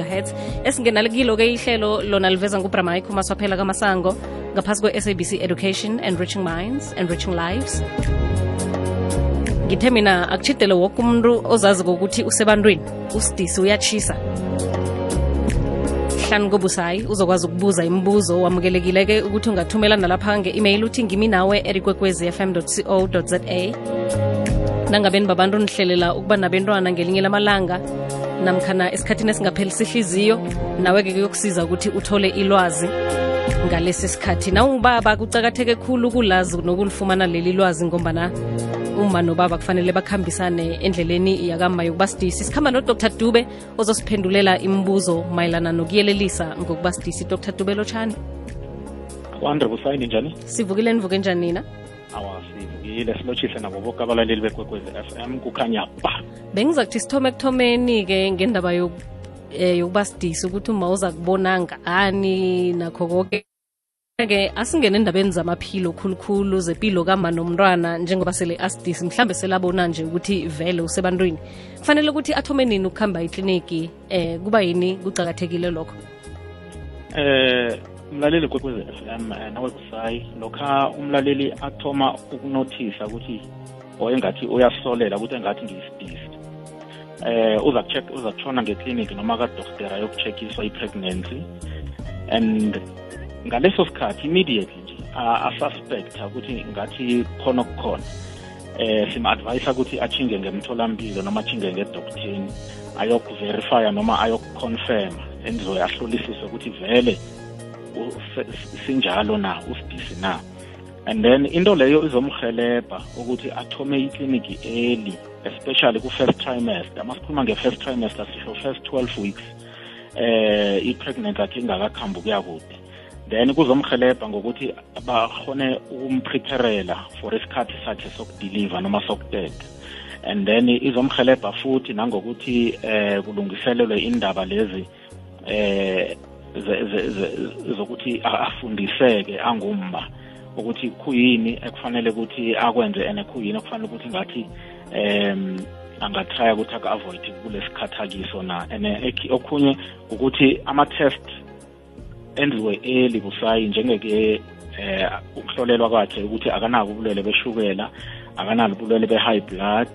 megahertz esingenale kilo-ke ihlelo lona liveza ngubramai maswaphela phela kamasango ngaphasi kwe-sabc education enriching minds enriching lives. Ngithe mina akuchidele woke umuntu ozazi kokuthi usebantwini usidisi uyachisa hlani kobusayi uzokwazi ukubuza imibuzo wamukelekile-ke ukuthi ungathumela nalapha nge-email uthi ngimi nawe erikwekwezi fm co za nangabeni babantu nihlelela ukuba nabentwana ngelinye lamalanga namkhana esikhathini esingapheli ihliziyo nawe-ke kuyokusiza ukuthi uthole ilwazi ngalesi sikhathi. Nawungubaba kucakatheke khulu ukulazi nokulifumana leli lwazi ngombana uma nobaba kufanele bakhambisane endleleni yakama yokuba sidisi sikhamba nodr. Dube ozosiphendulela imibuzo mayelana nokuyelelisa ngokuba sidisi dr. Dube lotshani busayini njani? Sivukile nivuke njani nina? Awasivukile silotshise nabo boke abalaleli bekwekwezi f m kukhanya ba. Bengiza kuthi sithome ekuthomeni-ke ngendaba um yokuba sidisi ukuthi uma uza kubona ngani nakho koke. Ke asingene endabeni zamaphilo khulukhulu zempilo kama nomntwana njengoba sele asidisi mhlambe selabona nje ukuthi vele usebantwini. Kufanele ukuthi athome nini ukuhamba ikliniki eh kuba yini kucakathekile lokho? Eh umlaleli kwekwezi f m nawe kusayi lokha umlaleli athoma ukunothisa ukuthi oyengathi uyasolela ukuthi engathi ngiyisidisi eh uza check uza kutshona ngekliniki noma kadokotera yokucheckiswa i-pregnancy. And ngaleso sikhathi immediately nje asuspecta ukuthi ngathi khona okukhona eh sim-advise ukuthi achinge ngemtholampilo noma achinge ngedoktheni ayokuverifya noma ayokuconfirma endizoye ahlolisise ukuthi vele sinjalo na usidisi na? And then into leyo izomhelebha ukuthi athome ikliniki early especially ku-first trimester. Masikhuluma nge-first trimester sisho first 12 weeks eh i-pregnancy akhe ingakakhambi ukuya kude then kuzomhelebha ngokuthi bakhone ukumpreparela for isikhathi sakhe sokudeliver noma sokuteta. And then izomhelebha futhi nangokuthi eh kulungiselelwe indaba lezi eh zokuthi afundiseke angumma ukuthi kuyini ekufanele ukuthi akwenze and kuyini ekufanele ukuthi ngathi um angatrya ukuthi aku-avoid kulesikhathi akiso na. And okhunye ukuthi ama-test enziwe early busayi njengeke eh ukuhlolelwa kwakhe ukuthi akanako ubulwele beshukela akanalo ubulwele be-high blood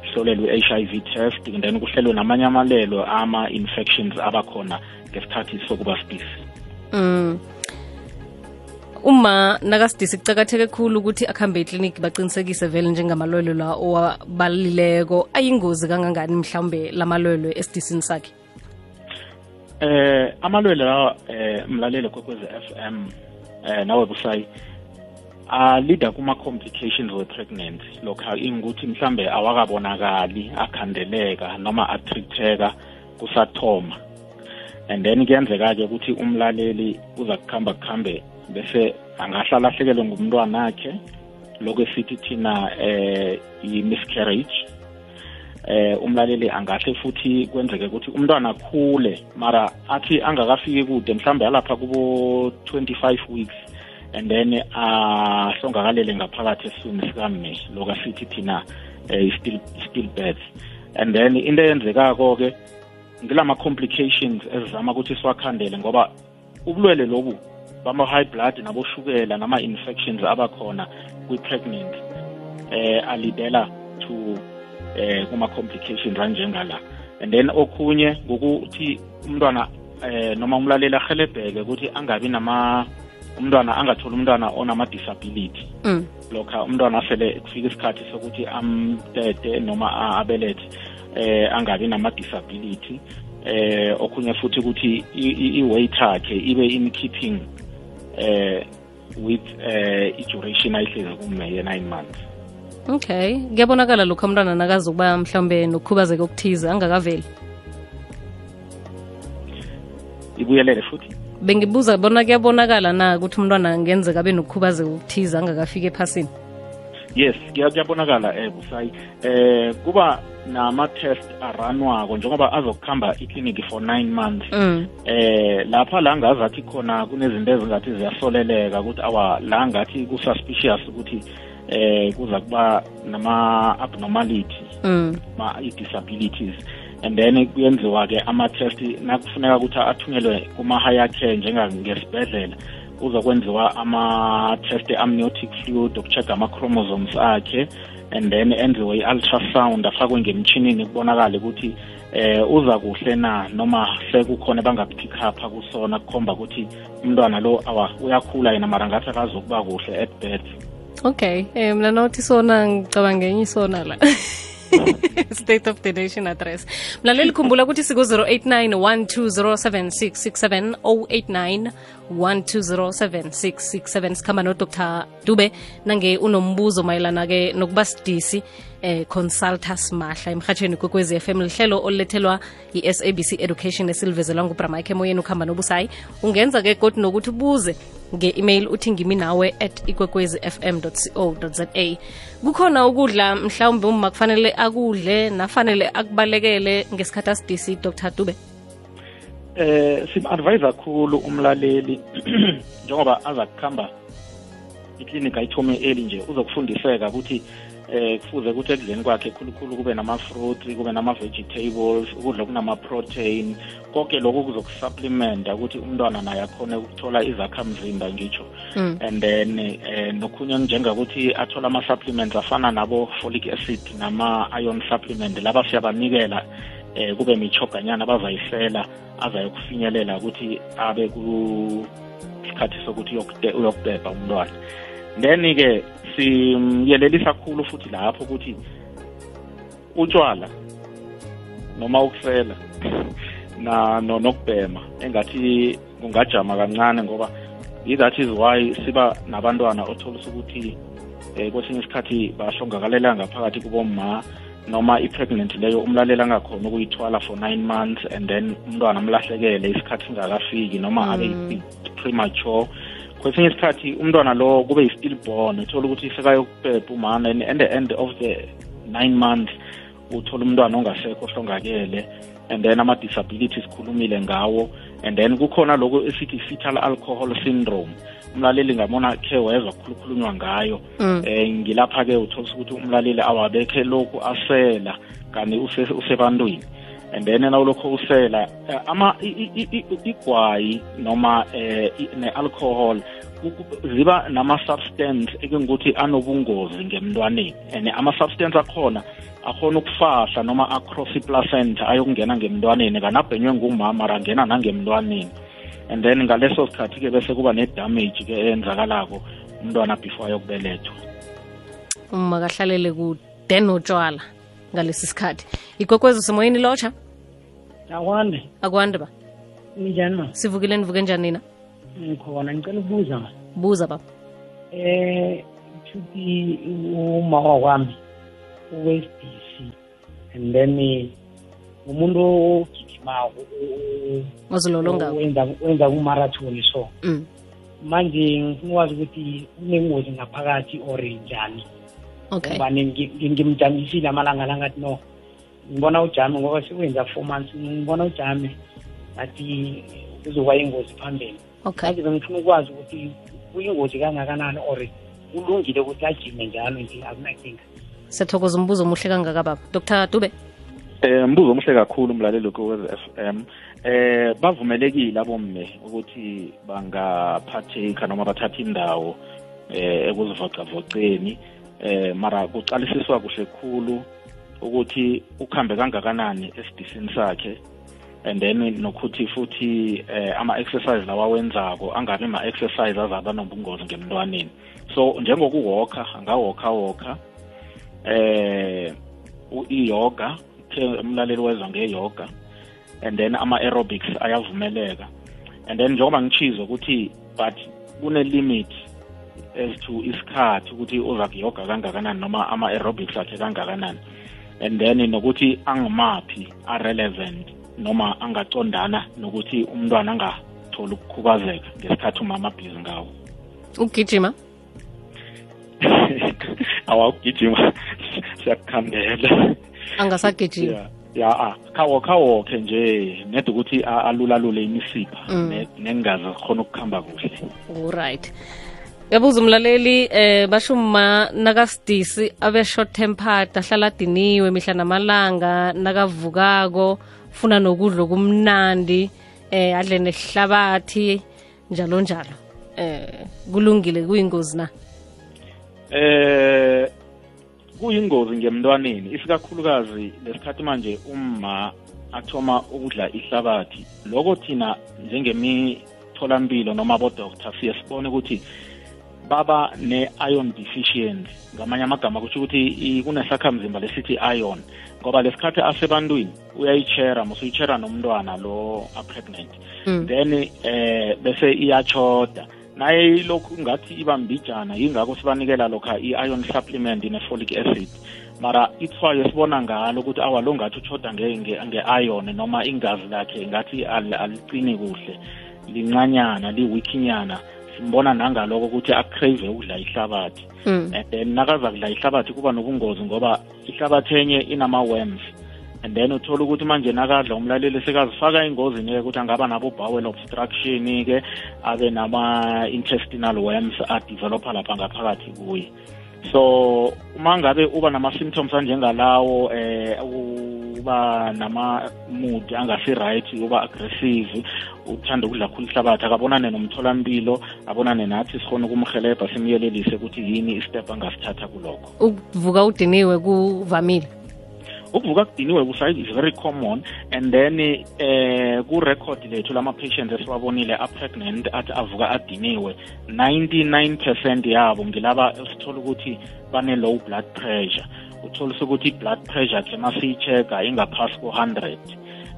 kuhlolelwe i-HIV test and then kuhlelwe namanye amalelo ama-infections abakhona ngesikhathi sokuba sidisi mm. uma nakasidisi kucakatheke khulu ukuthi akuhambe ekliniki baqinisekise vele njengamalwelo la owabalileko ayingozi kangangani mhlawumbe lamalwelwe esidisini sakhe? Eh amalwele lawa eh mlaleli kwekwezi FM eh nawe busayi alida kuma complications we pregnancy lokha ingukuthi mhlambe awakabonakali akhandeleka noma atreateka kusathoma. And then kuyenzeka ke ukuthi umlaleli uza kukhamba kuhambe bese angahlala ahlekelwe ngumntwana wakhe lokho esithi thina eh i-miscarriage eh umlaleli angahle futhi kwenzeke ukuthi umntwana akhule mara athi angakafiki kude mhlambe yalapha kubo 25 weeks and then ahlongakalele ngaphakathi esiswini sikamme lokho asithi thina eh, still still birth and then into eyenzekako ke ngilama complications ezizama ukuthi siwakhandele ngoba ubulwele lobu bama-high blood naboshukela nama-infections abakhona kwi-pregnant eh alidela to eh kuma-complications anjengala. And then okhunye ngokuthi umntwana eh noma umlaleli ahelebheke ukuthi angabi nama umntwana angatholi umntwana onama-disability. Mm. lokha umntwana asele kufika isikhathi sokuthi amtete noma abelethe eh angabi nama-disability eh okhunye futhi ukuthi i-weight yakhe ibe in keeping eh with eh i-duration ayihlezi kume ye-nine months. Okay. Kuyabonakala lokho umntwana nakazi ukuba mhlawumbe nokukhubazeka okuthize angakaveli. Ibuyelele futhi? Bengibuza bona kuyabonakala na ukuthi umntwana ngenzeka abe nokukhubazeka okuthize angakafiki ephasini yes kuyabonakala eh busayi eh kuba nama-test aranwako njengoba azokuhamba ikliniki for nine months mm. eh lapha la ngazathi khona kunezinto ezingathi ziyasoleleka ukuthi awa la ngathi ku-suspicious ukuthi eh kuza kuba nama-abnormality mm. ma i-disabilities and then kuyenziwa-ke ama-test nakufuneka ukuthi athunyelwe kuma-higher care njengangesibhedlela kuzokwenziwa ama-test amniotic fluid okucheck ama-chromosomes akhe and then enziwe i-ultrasound afakwe ngemtshinini kubonakale ukuthi eh uza kuhle na noma sekukhona bangapick up kusona kukhomba ukuthi umntwana lo awa uyakhula yena mara ngathi akazokuba kuhle at birth. Okay um mna nothi sona ngicabangenye isona la. State of the nation address. Mlaleli khumbula ukuthi siku-089 1207667 089 1207667 sikhamba nodr dube. Nange unombuzo mayelana-ke nokuba sidisi eh consulta simahla emhatsheni kwekwezi FM lihlelo olulethelwa i-SABC Education esilivezelwa nguBramike emoyeni ukuhamba nobusayi. Ungenza ke kodwa nokuthi ubuze nge-email uthi ngimi nawe at ikwekwezi fm co za kukhona ukudla mhlawumbe uma kufanele akudle nafanele akubalekele ngesikhathi asidisi Dr. Dube eh sim-advise kakhulu umlaleli njengoba aza kuhamba iklinika ayithome eli nje uzokufundiseka ukuthi eh kufuze ukuthi ekudleni kwakhe khulukhulu kube nama-fruit kube nama-vegetables ukudla okunama-protein konke lokhu kuzokusupplementa ukuthi umntwana naye akhone ukuthola izakhamzimba ngitsho mm. and then eh nokhunye njengakuthi athole ama-supplements afana nabo-folic acid nama-iron supplement laba siyabanikela eh kube michoganyana abazayisela azayokufinyelela ukuthi abe kusikhathi sokuthi uyokubeba umntwana. Then-ke simyelelisa kakhulu futhi lapho ukuthi utshwala noma ukusela na no nokubhema engathi kungajama kancane ngoba that is why siba nabantwana othola ukuthi eh kwesinye isikhathi bahlongakalela ngaphakathi kubomma noma i-pregnant leyo umlalela angakhona ukuyithwala for nine months and then umntwana amlahlekele isikhathi singakafiki noma mm. abe premature. Kwesinye isikhathi umntwana lo kube yi-stillborn uthola ukuthi sekayokubhebha umama and at the end of the nine months uthola umntwana ongasekho ohlongakele and then ama-disabilities sikhulumile ngawo. And then kukhona lokho esithi fetal alcohol syndrome. Umlaleli ngabona khe wezwa khulukhulunywa ngayo eh ngilapha-ke uthola ukuthi umlaleli awabekhe lokhu asela kanti usebantwini. And then nawulokho usela eh, ama igwayi noma eh ne-alcohol ziba nama-substance ekengukuthi anobungozi ngemntwaneni. And ama-substance akhona akhona ukufahla noma across i-placenta ayokungena ngemntwaneni kanabhenywe ngumama rangena nangemntwaneni and then ngaleso sikhathi-ke bese kuba ne-damage-ke eyenzakalako umntwana before ayokubelethwa. Uma kahlalele kude notshwala ngalesi sikhathi. Igwekwezi semoyeni lotsha? Akwande. Akwande ba. Ninjani ma? Sivukile nivuke njani nina? Ngikhona ngicela ukubuza ma. Buza baba. Eh thuthi uma wakwami uwe-SBC and then umuntu ogijimako ozilolongako. wenza wenza kumarathoni so mm. manje ngifuna ukwazi ukuthi unengozi ngaphakathi or njani okay. Ngoba ngimjamisile amalanga la ngathi no ngibona ujame ngoba sekwenza four months ngibona ujame ngathi kuzoba ingozi phambili. Okay. Manje bengifuna ukwazi ukuthi kuyingozi kangakanani or kulungile ukuthi ajime njalo nje akunankinga siyathokoza umbuzo omuhle kangaka baba. Dr dube. Eh mbuzo omuhle kakhulu umlaleli kowez FM eh bavumelekile abomme ukuthi bangaphatheka noma bathatha indawo eh ekuzivocavoceni. Eh mara kuqalisiswa kuhle khulu ukuthi ukuhambe kangakanani esidisini sakhe and then nokuthi futhi eh, ama-exercise lawa wenzako angabi ma-exercise azaba nobungozi ngemntwaneni. So njengokuwalker angawalker walker eh i-yoga umlaleli wezwa ngeyoga and then ama-aerobics ayavumeleka. And then njengoba ngichizo ukuthi but kune-limit as to isikhathi ukuthi uza kuyoga kangakanani noma ama-aerobics akhe kangakanani. And then nokuthi angimaphi a-relevant noma angacondana nokuthi umntwana angatholi ukukhubazeka ngesikhathi umama abhizi ngawo. Ukugijima? Awakugijima siyakukhambela. Angasagijima ya ya ah khawo khawokhe nje neda ukuthi alulalule imisipha Mm. ne- nengazi zikhona ukukhamba kuhle. Right. Yabuza umlaleli eh basho uma nakasidisi abe short tempered ahlala adiniwe mihla namalanga nakavukako funa nokudla okumnandi eh adle nesihlabathi njalo njalo. Eh kulungile kuyingozi na? Eh kuyingozi ngemntwaneni isikakhulukazi lesikhathi manje umma athoma ukudla ihlabathi. Lokho thina njengemitholampilo noma abodoktar siye sibone ukuthi baba ne-iron deficiency. Ngamanye amagama kusho ukuthi kunesakhamzimba lesithi iron ngoba lesikhathi asebantwini uyayitshera musuyitshera nomntwana lo apregnant. Mm. then eh bese iyachoda naye lokhu ngathi ibambijana yingakho sibanikela lokha i-iron supplement ne-folic acid. Mara ithwayo sibona ngalo ukuthi awa lo ngathi uchoda nge-iron noma ingazi lakhe ngathi al- alicini kuhle lincanyana liwikhinyana simbona nangaloko ukuthi acrave ukudla ihlabathi. Mm. and then nakaza kudla ihlabathi kuba nobungozi ngoba ihlabathi enye inama-worms. And then uthola ukuthi manje nakadla umlaleli sekazifaka engozini-ke ukuthi angaba nabo bowel obstruction-ke abe nama-intestinal worms adevelopha lapha ngaphakathi kuye. So uma ngabe uba nama-symptoms anjengalawo eh uba nama-mood angasi-right uba aggressive uthanda ukudla khulu ihlabathi akabonane nomtholampilo abonane nathi sikhona ukumhelebha simyelelise ukuthi yini istep angasithatha kulokho. Ukuvuka udiniwe kuvamile? Ukuvuka kudiniwe kusayi is very common. And then eh ku-record lethu lama-patients esiwabonile a-pregnant athi avuka adiniwe 99 percent yabo ngilaba sithola ukuthi bane-low blood pressure. Utholisa ukuthi i-blood pressure ke masiyi-check-a ingaphasi ko-100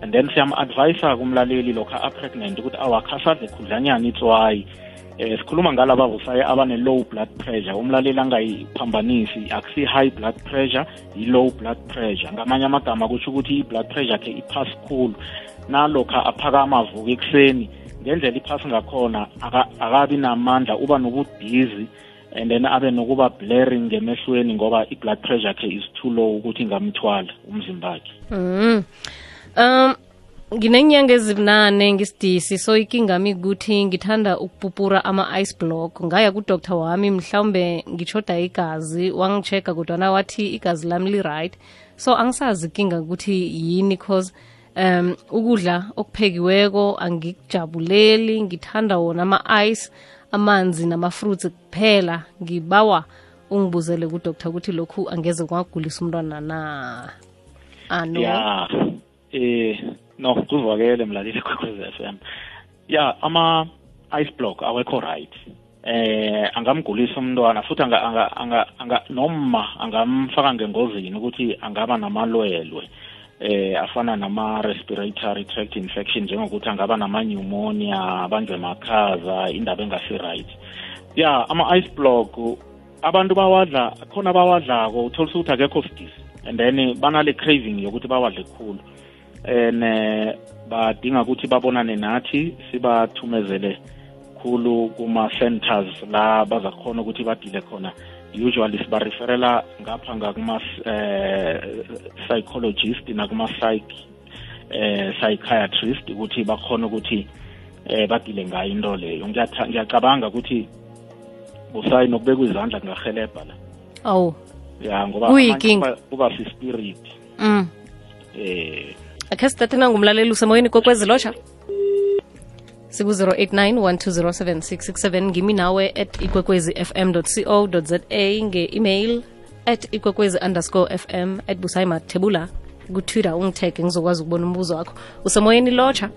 and then siyam-advisa kumlaleli lokhu a-pregnant ukuthi awakhasadle khudlanyana itswayi. Eh sikhuluma ngalaba vusaye abane-low blood pressure. Umlaleli angayiphambanisi akusi-high blood pressure yi-low blood pressure. Ngamanye amagama kusho ukuthi i-blood pressure ke iphasi khulu. Nalokha aphakama avuka ekuseni ngendlela iphasi ngakhona aka- akabi namandla uba nobudizzy and then abe nokuba blaring ngemehlweni ngoba i-blood pressure ke is too low ukuthi ingamthwala umzimbakhe. Mm. um ngineenyanga ezibunane ngisidisi so ikingami ukuthi ngithanda ukupupura ama-ice block. Ngaya kudoktar wami mhlawumbe ngichoda igazi wangichecka kodwana wathi igazi lami li-right. So angisazi ikinga ukuthi yini cause um ukudla okuphekiweko angikujabuleli. Ngithanda wona ama-ice amanzi nama-fruits kuphela. Ngibawa ungibuzele kudoktar ukuthi lokhu angeze kwagulisa umntwana na ano? Ya eh no kuzwakele mlaleli kwekwezi FM ya ama ice block awekho right eh angamgulisa umntwana futhi anga anga anga, anga noma angamfaka ngengozini ukuthi angaba namalwelwe. Eh afana nama respiratory tract infection njengokuthi angaba nama pneumonia abanjwe makhaza indaba engasi right. Ya ama ice block abantu bawadla khona bawadlako uthola ukuthi akekho sidisi. And then banale craving yokuthi bawadle khulu. And eh, badinga ukuthi babonane nathi sibathumezele khulu kuma-centers la bazakhona ukuthi badile khona. Usually sibareferela ngapha ngakuma eh, nakuma-psych eh, psychiatrist ukuthi bakhona ukuthi eh, badile ngayo into leyo. Ngiyacabanga ukuthi busayi nokubeka izandla kungahelebha la. Awu. Ya ngoba kuba si-spirit. Mm. eh akhe sidathe nangumlaleli usemoyeni kokwezi lotsha siku-089 1207667 ngimi nawe at ikwekwezi fm co za nge-email at ikwekwezi underscore fm at busaima thebula. Kutwitter ungithege ngizokwazi ukubona umbuzo wakho. Usemoyeni lotsha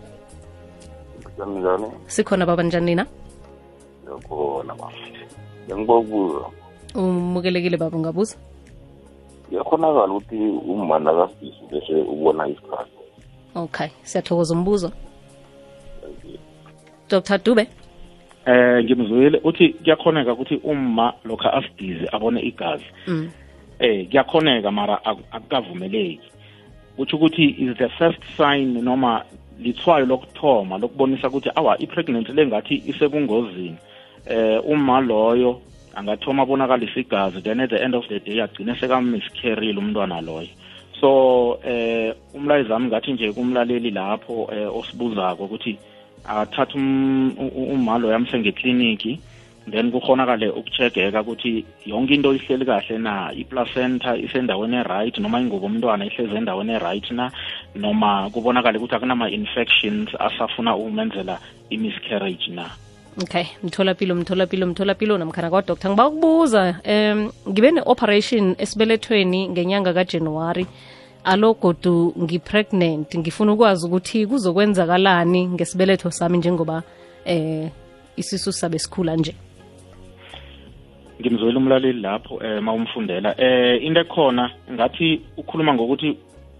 njani sikhona baba njani nina? Yakhona baba. Bengibokubuza umukelekile baba ungabuza? Kuyakhonakala ukuthi umma nakafisi bese ubona isikhathi okay siyathokoza umbuzo. Dr dube? Eh ngimzwile. Uthi kuyakhoneka ukuthi umma lokha asidize abone igazi mm. eh kuyakhoneka mara ak- akukavumeleki. Kutsho ukuthi is the first sign noma lithwayo lokuthoma lokubonisa ukuthi awa i-pregnancy le ngathi isekungozini. Eh uma loyo angathoma abonakalisa igazi then at the end of the day agcine sekamiscarrile umntwana loyo. So eh umlayezo wami ngathi nje kumlaleli lapho eh, osibuzako ukuthi athathe umalo yamse ngekliniki then kukhonakale ukuchegeka ukuthi yonke into ihleli kahle na i-placenta isendaweni e-right noma ingubo omntwana ihlezi endaweni e-right na noma kubonakale ukuthi akunama-infections asafuna ukumenzela i-miscarriage na okay mtholapilo mtholapilo mtholapilo namkhana kwadoctor ngiba ukubuza um ngibe ne-operation esibelethweni ngenyanga kajanuwari. Alo godu ngipregnant ngifuna ukwazi ukuthi kuzokwenzakalani ngesibeletho sami njengoba eh isisu sabe sikhula nje. Ngimzwela umlaleli lapho eh mawumfundela. Eh into ekhona ngathi ukhuluma ngokuthi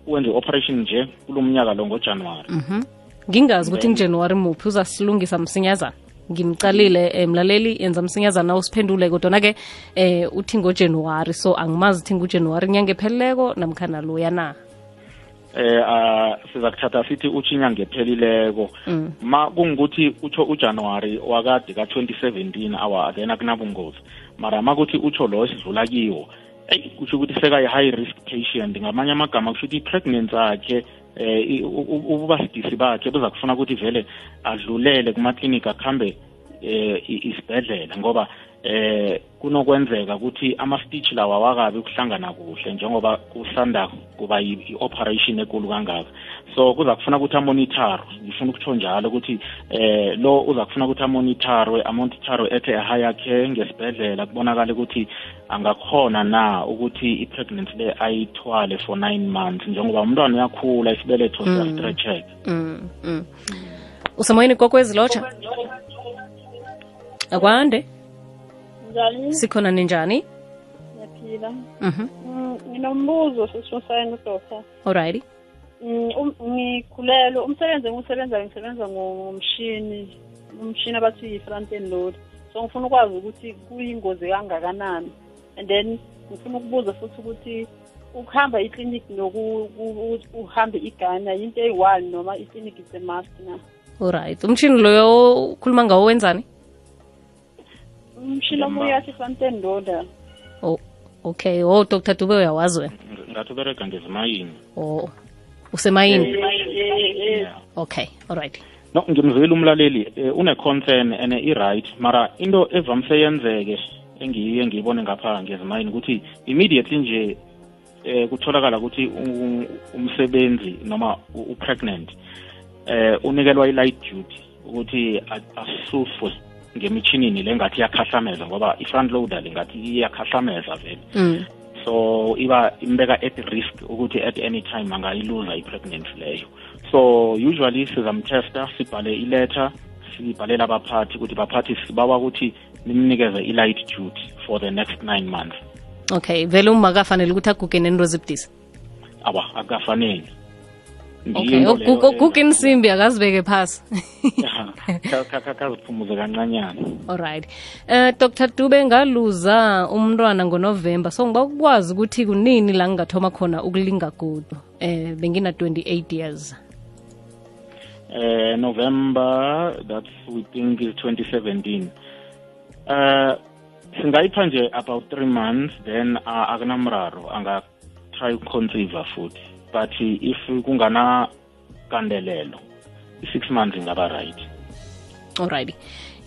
wenze operation nje kulomnyaka lo ngoJanuary mhm. Ngingazi ukuthi ngijanuwari muphi uzasilungisa msinyazana? Ngimcalile eh, mlaleli yenza msinyazana usiphendule kodwa ke eh uthi ngojanuwari. So angimazi uthi ngujanuwari inyanga ephelileko namkhana loya na? Eh siza kuthatha sithi utsho inyanga ephelileko. Mm. ma kungukuthi utsho ujanuwari wakade ka-2017 awa then akunabungozi mara ma kuthi utsho lo esidlula kiwo eyi kusho ukuthi sekayi-high risk patient. Ngamanye amagama kusho ukuthi i-pregnancy yakhe eh i- u- u- ububasidisi bakhe buza kufuna ukuthi vele adlulele kumaklinika akuhambe eh i- isibhedlela ngoba eh kunokwenzeka ukuthi ama-stitch lawa wakabi ukuhlangana kuhle njengoba kusanda kuba i- i-operation ekulu kangaka. So kuza kufuna ukuthi amonitarwe ngifuna ukutsho njalo ukuthi eh lo uza kufuna ukuthi amonitarwe amonitarwe ethe higher care ngesibhedlela kubonakala ukuthi angakhona na ukuthi i-pregnancy le ayithwale for nine months njengoba umntwana uyakhula isibeletho siyastretcheka. Mm, mm. usemoyeni kokwezilotsha akwande Njani? sikhona ninjani Ngiyaphila. mhm Mm, Nginombuzo sesifosayini udoktor. alrighty Mm, um- Ngikhulelwe umsebenzi engiwusebenza ngisebenza ngomshini umshini abathi yi-front end load. So ngifuna ukwazi ukuthi kuyingozi kangakanani. And then ngifuna ukubuza futhi ukuthi ukuhamba iclinic noku ku- uhambe igana yinto eyi-one noma iclinic is a must na. alright umshini loyo ukhuluma ngawo wenzani End loader. oh okay. Oh dr dube uyawazi wena? Ngathi uberega ngezimayini. Oh usemayini? Yeah. okay alright no ngimzwile umlaleli eh, une-concern and i-right. Mara into evamise yenzeke engiye ngiyibone ngapha ngezimayini ukuthi immediately nje eh kutholakala ukuthi umsebenzi noma u- u-pregnant eh unikelwa i-light duty ukuthi asuswe ngemithinini le ngathi iyakhahlameza ngoba i-front loader lingathi iyakhahlameza vele. Mm. so iba imbeka at risk ukuthi at any time angayiluza i-pregnancy leyo. So usually sizamtesta sibhale iletter sibhalela abaphathi ukuthi baphathi sibawa ukuthi nimnikeze i-light duty for the next nine months. Okay vele uma kafanele ukuthi aguge nento awa akafanele okay kukinsimbi insimbi akazibeke phasi. Kaziphumuze kancanyana alright uh, dr dube ngaluza umntwana ngonovemba so ngiba ukwazi ukuthi kunini la ngingathoma khona ukulinga godu eh bengina 28 years. Uh, November, that's we think is 2017. Uh, singayipha nje about three months then uh, akunamraro anga try ukuconceive futhi but if kungana kandelelo i-six months ingaba right. Alright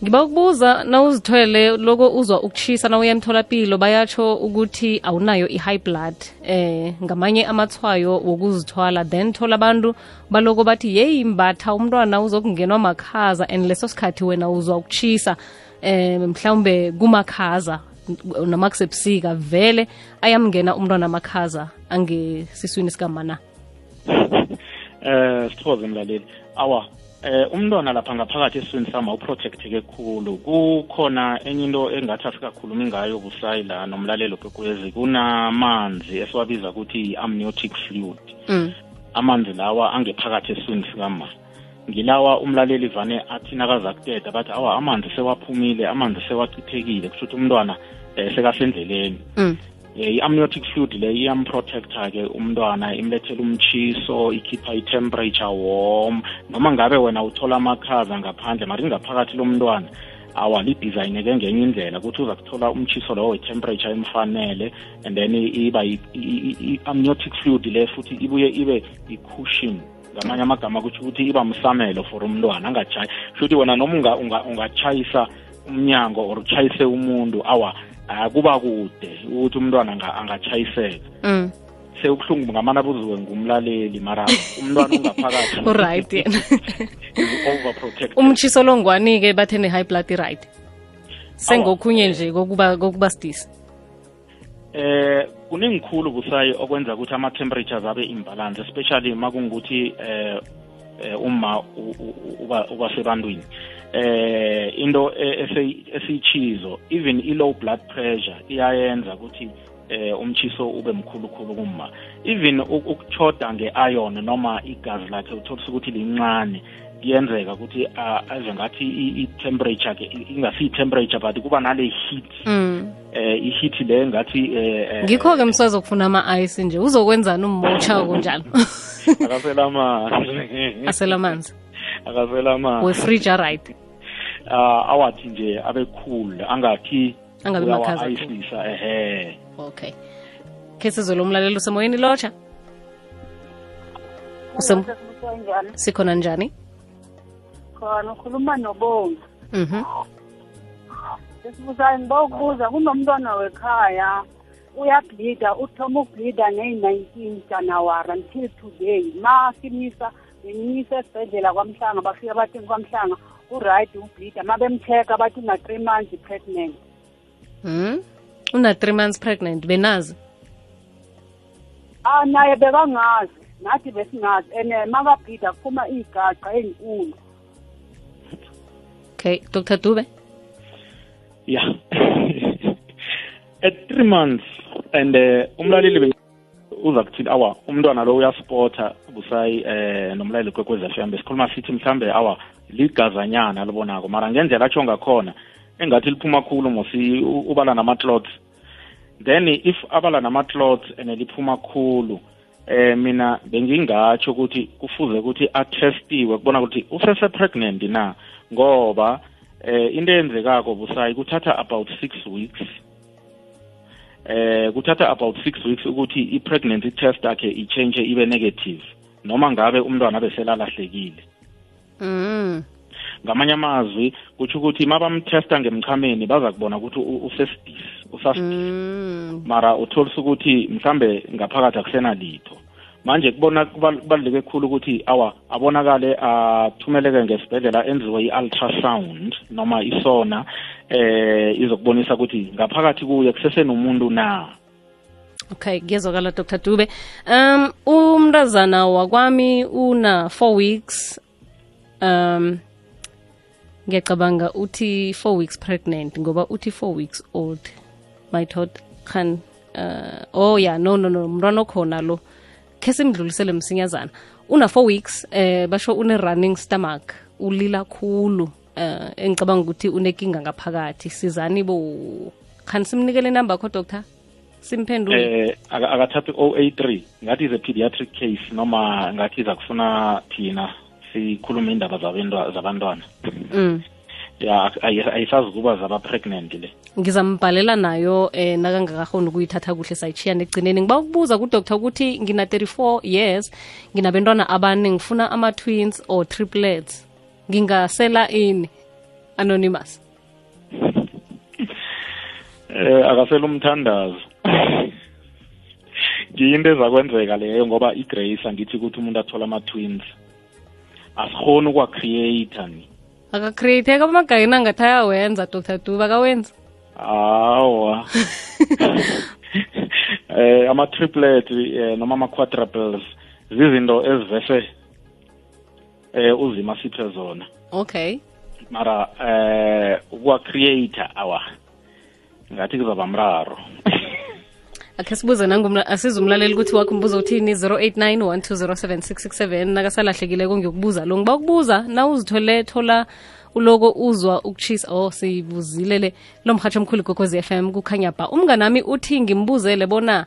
ngiba ukubuza nawuzithwele loko uzwa ukushisa nawuya emtholapilo bayatsho ukuthi awunayo i-high blood eh ngamanye amathwayo wokuzithwala then thola abantu baloko bathi yeyi mbatha umntwana uzokungenwa makhaza and leso sikhathi wena uzwa ukuchisa eh mhlawumbe kumakhaza noma kusebusika vele ayamngena umntwana amakhaza angesiswini sikamana. Eh sithoze mlaleli. Awa eh umntwana lapha ngaphakathi esiswini sami awuprotecteke khulu. Kukhona enye into engathi asikakhulumi ngayo busayi la nomlalelo kwekwezi kunamanzi esiwabiza ukuthi i-amniotic fluid. Mm. amanzi lawa angephakathi esiswini sikama ngilawa umlaleli vane athi nakaza kuteta bathi awa amanzi sewaphumile amanzi sewachithekile kusho ukuthi umntwana um sekasendleleni. Mm. eh, i-amniotic fluid le iyamprotecta-ke umntwana imlethela umchiso ikhipha i-temperature warm. Noma ngabe wena uthola amakhaza ngaphandle mari ingaphakathi lomntwana awa lidizayineke ngenye indlela ukuthi uza kuthola umchiso lowo i-temperature emfanele and then iba i-amniotic fluid le futhi ibuye ibe i-cushion ngamanye amagama kutsho ukuthi iba msamelo for umntwana angatshayi shouthi wena noma unga- unga- ungatshayisa umnyango or utshayise umuntu awa akuba kude ukuthi umntwana anga- angatshayiseka mm. sewubuhlungu ngamana buziwe ngumlaleli mara umntwana ungaphakathi. Uright yena. Umtshiso longwani-ke bathe ne-high blood right? Sengokhunye nje kokuba kokuba sidisi. Eh kuningikhulu busayi okwenza ukuthi ama-temperatures abe imbalance especially makungukuthi eh eh, uma u- u- uba uba sebantwini. Eh into e- esiyichizo even i-low blood pressure iyayenza ukuthi eh umchiso ube mkhulu khulu kuma even uk- ukuchoda nge-iron noma igazi lakhe utholise ukuthi lincane kuyenzeka ukuthi aze ave ngathi i- i-temperature ke i- ingasi i-temperature but kuba nale heat. Mm. eh i-heat le ngathi eh eh, ngikho-ke msazokufuna ama-ice nje uzokwenzana ummotsha kunjalo akasela amanzi amanzi wefrija right Ah, awathi nje abe cool angathi ayisisa ehe. Okay. Khe sizwe umlaleli usemoyeni lotsha? Usem- sikhona njani? Khona ukhuluma nobonga mhm. Sesibuzayo ngiba ukubuza kunomntwana wekhaya uyabhlida uthoma ukubhlida ngeyi-nineteen januwari until today ma simisa bemisa esibhedlela kwamhlanga bafika bathi kwamhlanga uright ubhlida ma bemcheck bathi una-three months pregnant. Mm. una three months pregnant benazi? Ah naye bekangazi nathi besingazi. And makabhida kuphuma iyigaqa ey'nkulu. Okay dr dube? Yeah. At 3 months and uh, umlaleli be- uza kuthi awa umntwana lo uyaspotha busayi eh nomlaleli kwekwez FM besikhuluma sithi mhlambe awa ligazanyana libonako mara ngendlela atsho ngakhona engathi liphuma khulu mosi ubala nama-clots then if abala nama-clots and liphuma khulu eh mina bengingatsho ukuthi kufuze ukuthi atestiwe kubona ukuthi usese-pregnant na? Ngoba eh into eyenzekako busayi kuthatha about six weeks. Eh kuthatha about six weeks ukuthi i-pregnancy test yakhe ichange ibe negative noma ngabe umntwana beselalahlekile mm. ngamanye amazwi kutsho ukuthi mabamtesta ngemchameni baza kubona ukuthi usesidisi usasidisi Mm. mara utholisa ukuthi mhlambe ngaphakathi akusenalitho manje kubona kubal- kubaluleke khulu ukuthi awa abonakale athumeleke ngesibhedlela enziwe i-ultrasound noma isona eh izokubonisa ukuthi ngaphakathi kuye kusesenomuntu na. Okay kuyezwakala dr. Dube. Um umntazana wakwami una four weeks. Um ngiyacabanga uthi four weeks pregnant ngoba uthi four weeks old. My thought can uh, oh yeah no no no mntwana okhona lo khe simdlulisele msinyazana. Una four weeks eh basho une-running stomach ulila khulu eh engicabanga ukuthi unekinga ngaphakathi. Sizani bo? Khani simnikele inamba kho doctor? Simphendule. Eh akathathi akathatha o-a3 ngathi is a pediatric case noma ngathi iza kufuna thina sikhulume indaba zabantwana. Mm. Ya ayi- ayisazi ukuba zaba-pregnant le. Ngizambhalela nayo eh nakangakakhoni ukuyithatha kuhle sayitshiyana ekugcineni. Ngiba ukubuza kudoktor ukuthi ngina 34 years nginabentwana abane ngifuna ama-twins or triplets. Ngingasela ini? Anonymous. Eh akasela umthandazo. Ngiyinto ezakwenzeka leyo ngoba igrace angithi ukuthi umuntu athola ama-twins. Asikhoni ukwa-creator ni akacreateka amagayini angathi ayawenza dr duba akawenzi hawa. Eh ama-triplet eh, noma ama-quadruples zizinto ezivese eh uzima siphe zona. Okay. Mara eh ukwa-creator awa ngathi kuzaba mraro. Akhe sibuze asize umlaleli ukuthi wakho umbuzo uthini 089 1207667 nakasalahlekileko ngiyokubuza lo ngiba ukubuza na uzithole thola uloko uzwa ukuchisa oh siyibuzile le lo mhatsho omkhulu f FM kukhanya ba umnganami uthi ngimbuzele bona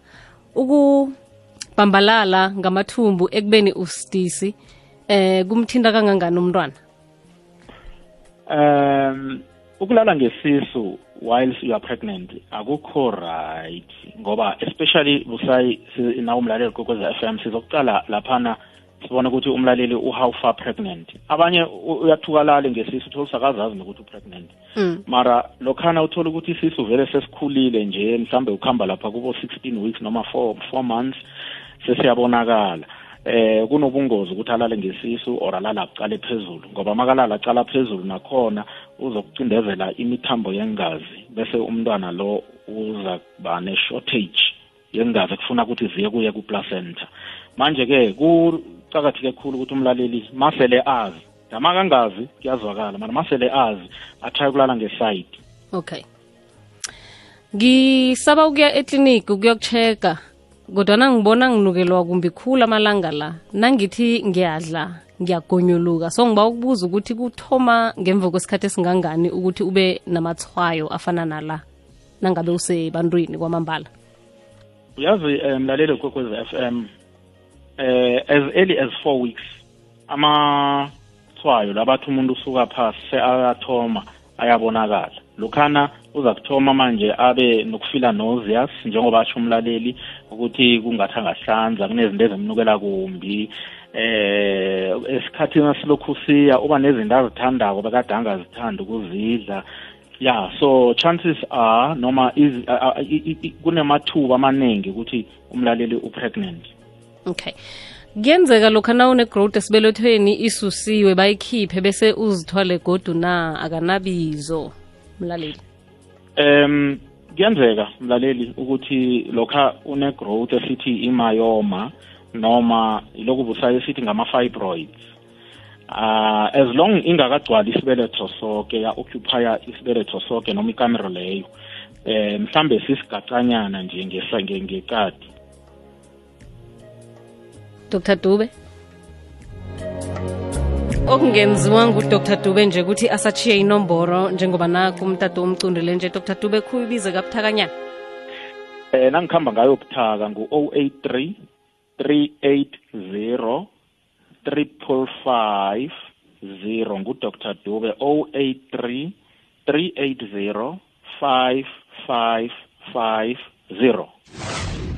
ukubambalala ngamathumbu ekubeni usidisi eh kumthinta kangangani umntwana? Um ukulala ngesisu whilst you are pregnant akukho right ngoba especially busayi nawe umlaleli kokweza m sizokuqala laphana sibone ukuthi umlaleli u-how far pregnant. Abanye uyathukalali ngesisu uthole usakazazi nokuthi u-pregnant mm. mara lokhana uthole ukuthi isisu vele sesikhulile nje mhlambe ukuhamba lapha kubo 16 weeks noma 4 4 months sesiyabonakala eh kunobungozi ukuthi alale ngesisu or alala acala phezulu ngoba makalala acala phezulu nakhona uzokucindezela imithambo yengazi bese umntwana lo uza kuba ne-shortage yengazi kufuna ukuthi ziye kuye ku-placenta. Manje-ke kucakatheke khulu ukuthi umlaleli masele azi dama kangazi kuyazwakala mana masele azi athaye ukulala ngeside. Okay. Ngisaba ukuya ekliniki ukuyokuchecka kodwana ngibona nginukelwa kumbi khulu amalanga la nangithi ngiyadla ngiyagonyuluka. So ngiba ukubuza ukuthi kuthoma ngemva kwesikhathi esingangani ukuthi ube namathwayo afana nala nangabe usebantwini kwamambala? Uyazi eh, mlaleli kwekwezi FM eh as early as 4 weeks amathwayo labathi umuntu usuka phasi seayathoma ayabonakala. Lokhana uza kuthoma manje abe nokufila nauseous njengoba asho umlaleli ukuthi kungathi angahlanza kunezinto ezimnukela kumbi. Eh esikhathini silokhu siya uba nezinto azithandako bekade angazithandi ukuzidla. Ya so chances are noma kunemathuba amaningi ukuthi umlaleli upregnant okay. Kuyenzeka lokha na une-growth esibelethweni isusiwe bayikhiphe bese uzithwale godu na akanabizo mlaleli um kuyenzeka mlaleli ukuthi lokha une-growth esithi imayoma noma iloku busayo esithi ngama-fibroids uh, as long ingakagcwali isibeletho sonke ya-occupya isibeletho sonke noma ikamero leyo eh mhlambe sisigacanyana nje ngesa- nge- ngekati. Dr dube? Okungenziwa ngudr dube nje ukuthi asachiye inomboro njengoba naku umtato umcundile nje dr. Dube khubize kabuthakanyana? Eh nangikhamba ngayo buthaka ngu-083 380 triple zero ngudr. Dube 083 380 5550